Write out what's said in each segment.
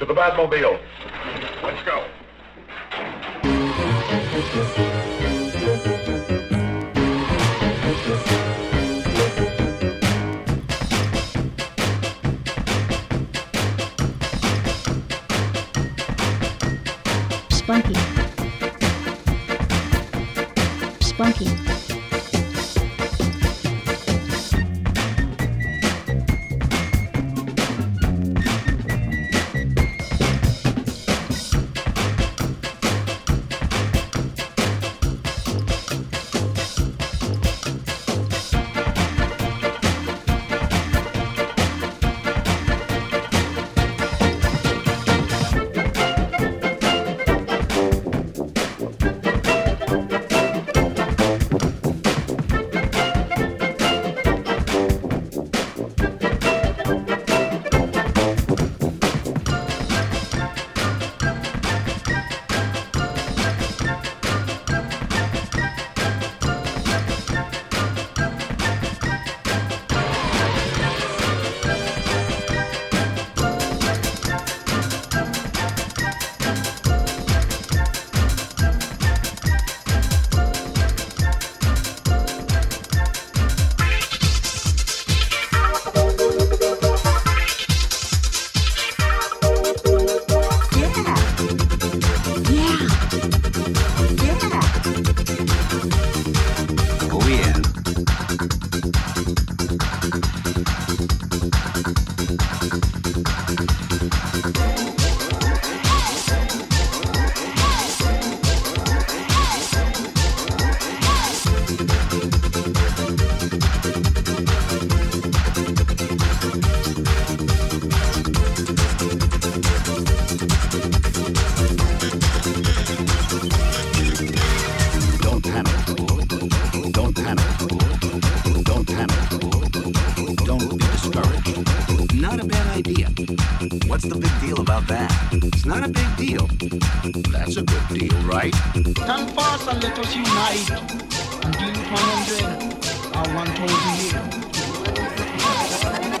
To the Batmobile. Let's go. not a big deal. That's a good deal, right? Ten pass and let us unite. Deal 100 or 1,000 years.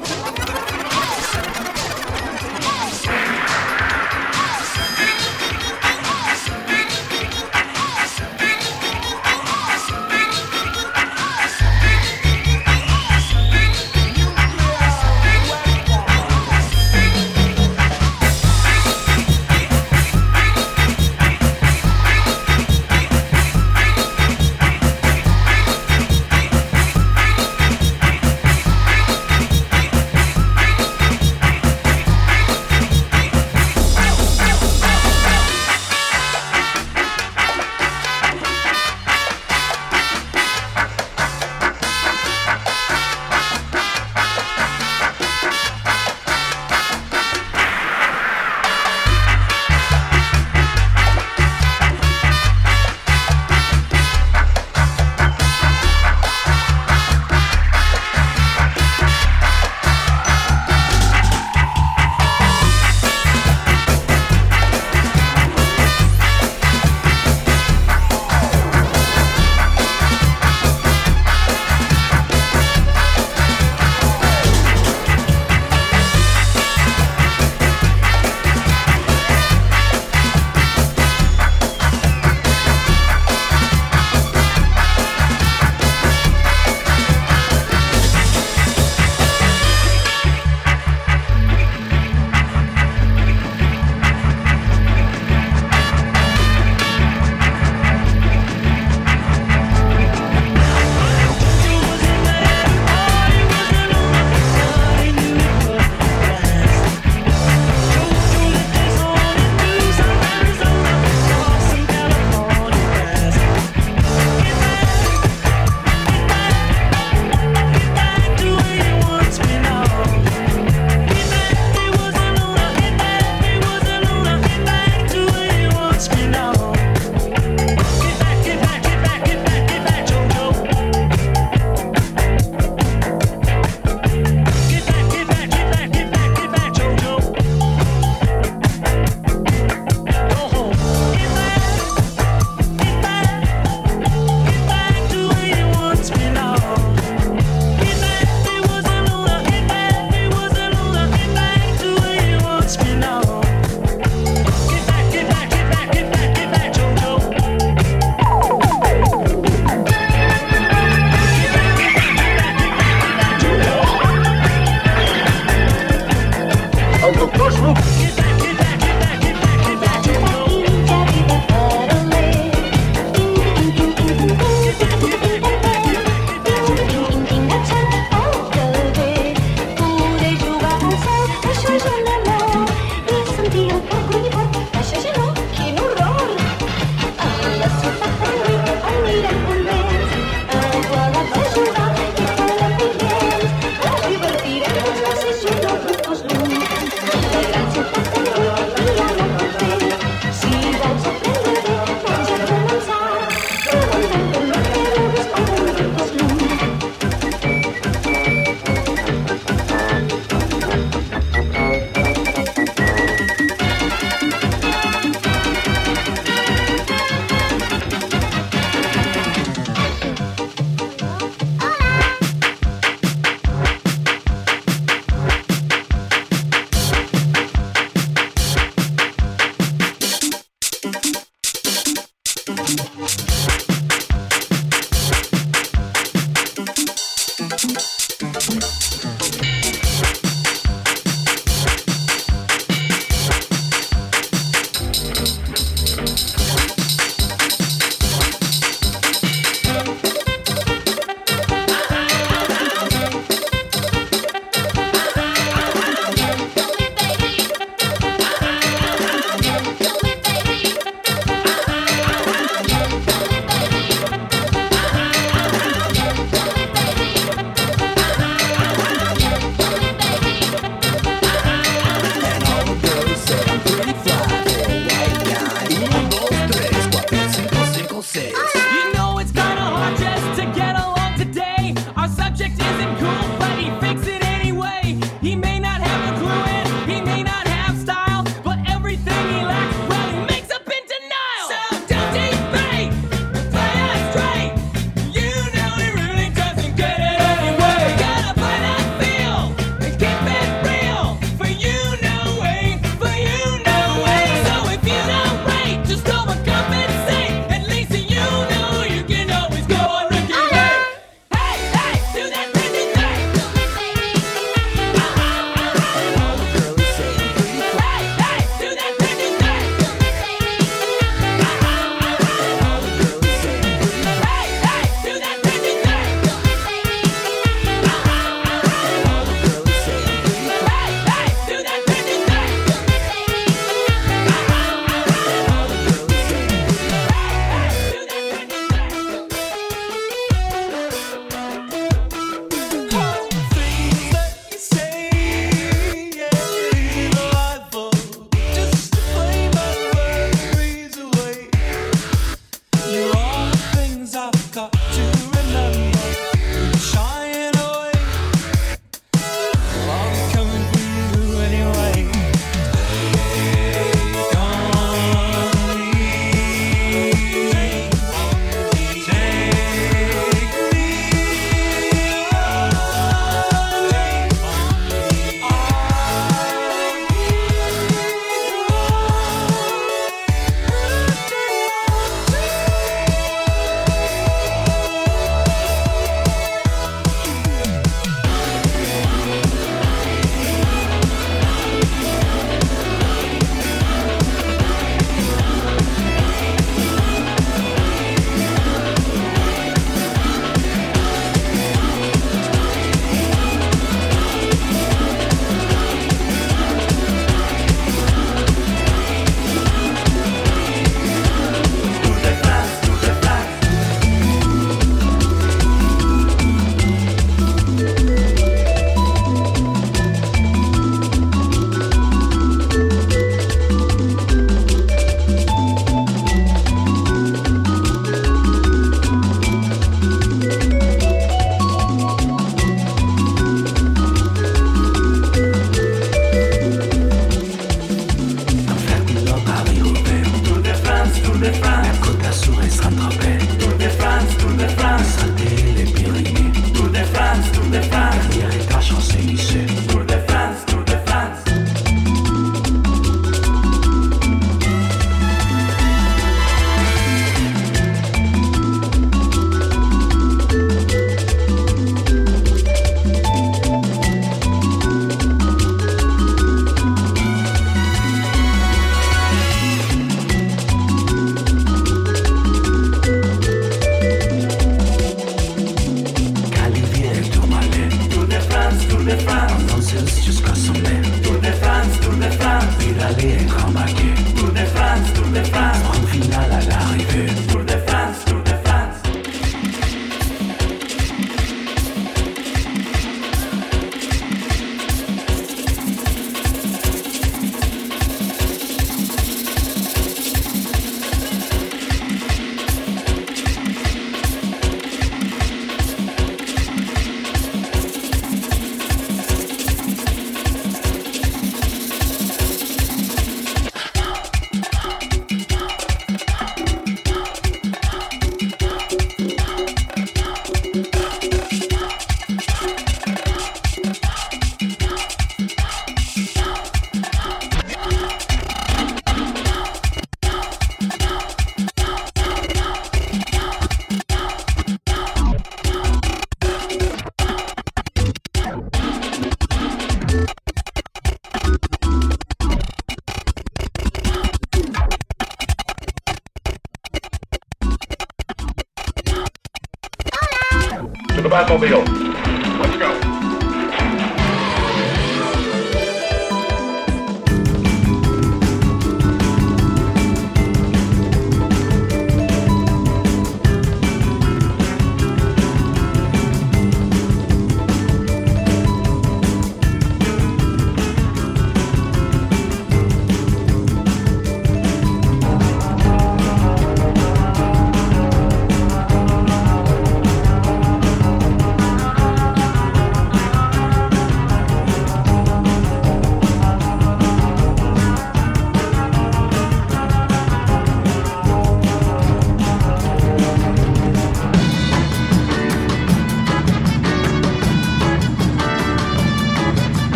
To the Batmobile. Let's go.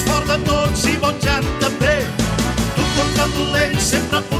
més fort de tots i bon jan també. Tu porta dolent sempre pot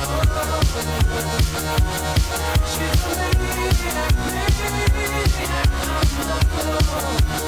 She believed in me.